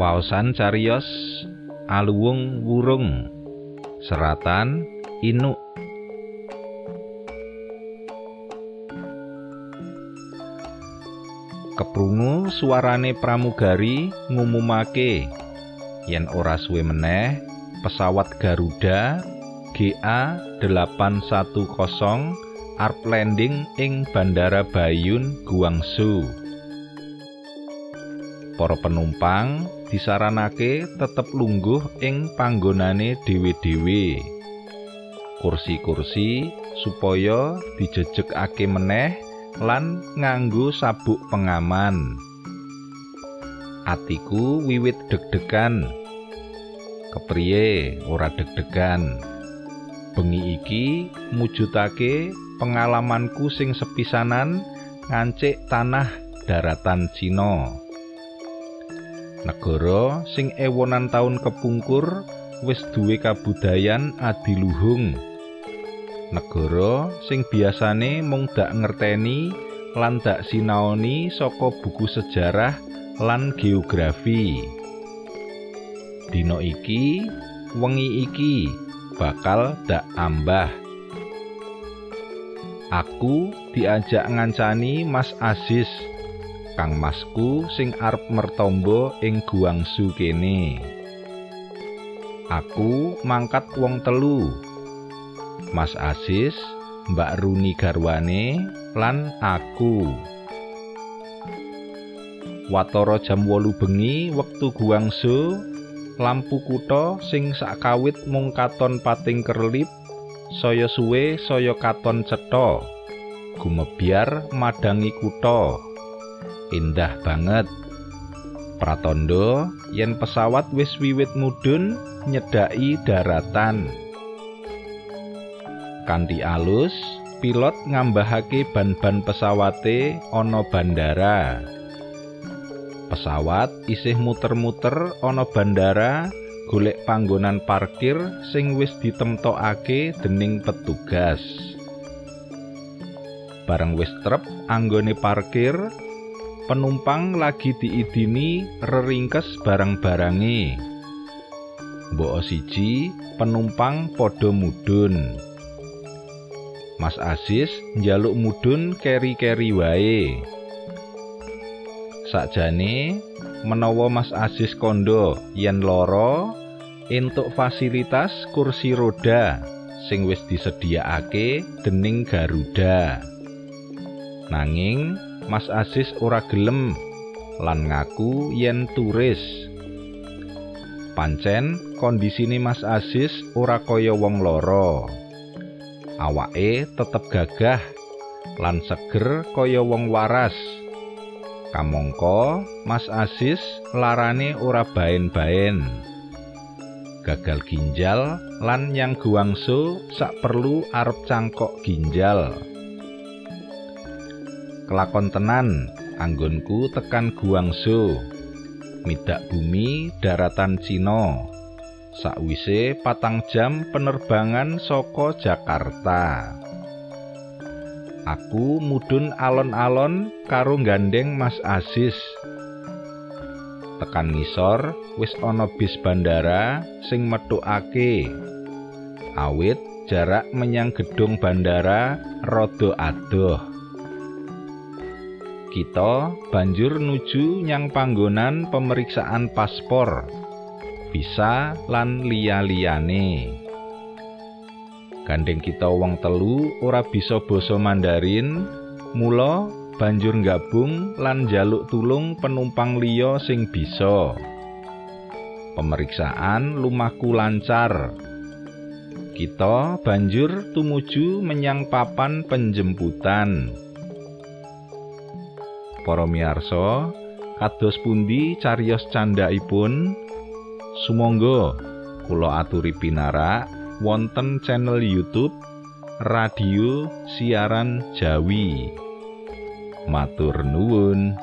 Waosan cariyos aluwung wurung seratan inuk. Keprungu suarane pramugari ngumumake. Yen ora suwe meneh pesawat Garuda GA 810 arep landing ing Bandara Bayun Guangzhou. Para penumpang disaranake tetep lungguh ing panggonane dhewe-dhewe. Kursi-kursi supaya dijejekake meneh lan nganggo sabuk pengaman. Atiku wiwit deg-degan. Kepriye ora deg-degan? Bengi iki mujudake pengalamanku sing sepisanan ngancik tanah daratan Cina negara sing ewonan taun kepungkur wis duwe kabudayan adiluhung. Negara sing biasane mung dak ngerteni lan dak sinaoni saka buku sejarah lan geografi. Dina iki wengi iki bakal dak ambah. Aku diajak ngancani Mas Aziz Kang Masku sing arep mertombo ing Guangzhou kene. Aku mangkat wong telu. Mas Aziz, Mbak Runi garwane lan aku. Watara jam 8 bengi wektu Guangzhou, lampu kutha sing sakawit mung katon pating kerlip, saya suwe saya katon cetha. Gumebyar madangi kutha. Indah banget. Pratondo yen pesawat wis wiwit mudhun nyedaki daratan. Kanthi alus, pilot ngambahake ban-ban pesawate ana bandara. Pesawat isih muter-muter ana bandara golek panggonan parkir sing wis ditemtokake dening petugas. Bareng wis trep anggone parkir, penumpang lagi diidini reringkes barang-barange. Mbok siji penumpang padha mudhun. Mas Aziz njaluk mudhun keri-keri wae. Sakjane menawa Mas Aziz kondo yen loro entuk fasilitas kursi roda sing wis disediakake dening Garuda. Nanging Mas Aziz ora gelem lan ngaku yen turis. Pancen kondisine Mas Aziz ora kaya wong loro. Awake tetep gagah lan seger kaya wong waras. Kamangka Mas Aziz larane ora baen-baen. Gagal ginjal lan yang guangso sak perlu arep cangkok ginjal. Kelakon tenan anggonku tekan Guangzhou. Midak bumi daratan Cina. Sakwise patang jam penerbangan saka Jakarta. Aku mudhun alon-alon karo gandeng Mas Aziz. Tekan ngisor wis ana bis bandara sing metukake. Awit jarak menyang gedung bandara rada adoh kita banjur nuju nyang panggonan pemeriksaan paspor visa lan liya-liyane. Gandeng kita wong telu ora bisa basa Mandarin mula banjur gabung lan jaluk tulung penumpang liya sing bisa. Pemeriksaan lumaku lancar. Kita banjur tumuju menyang papan penjemputan para miarsa kados pundi cariyos candhaipun sumangga kula aturi pinarak wonten channel YouTube radio siaran Jawi. Matur nuwun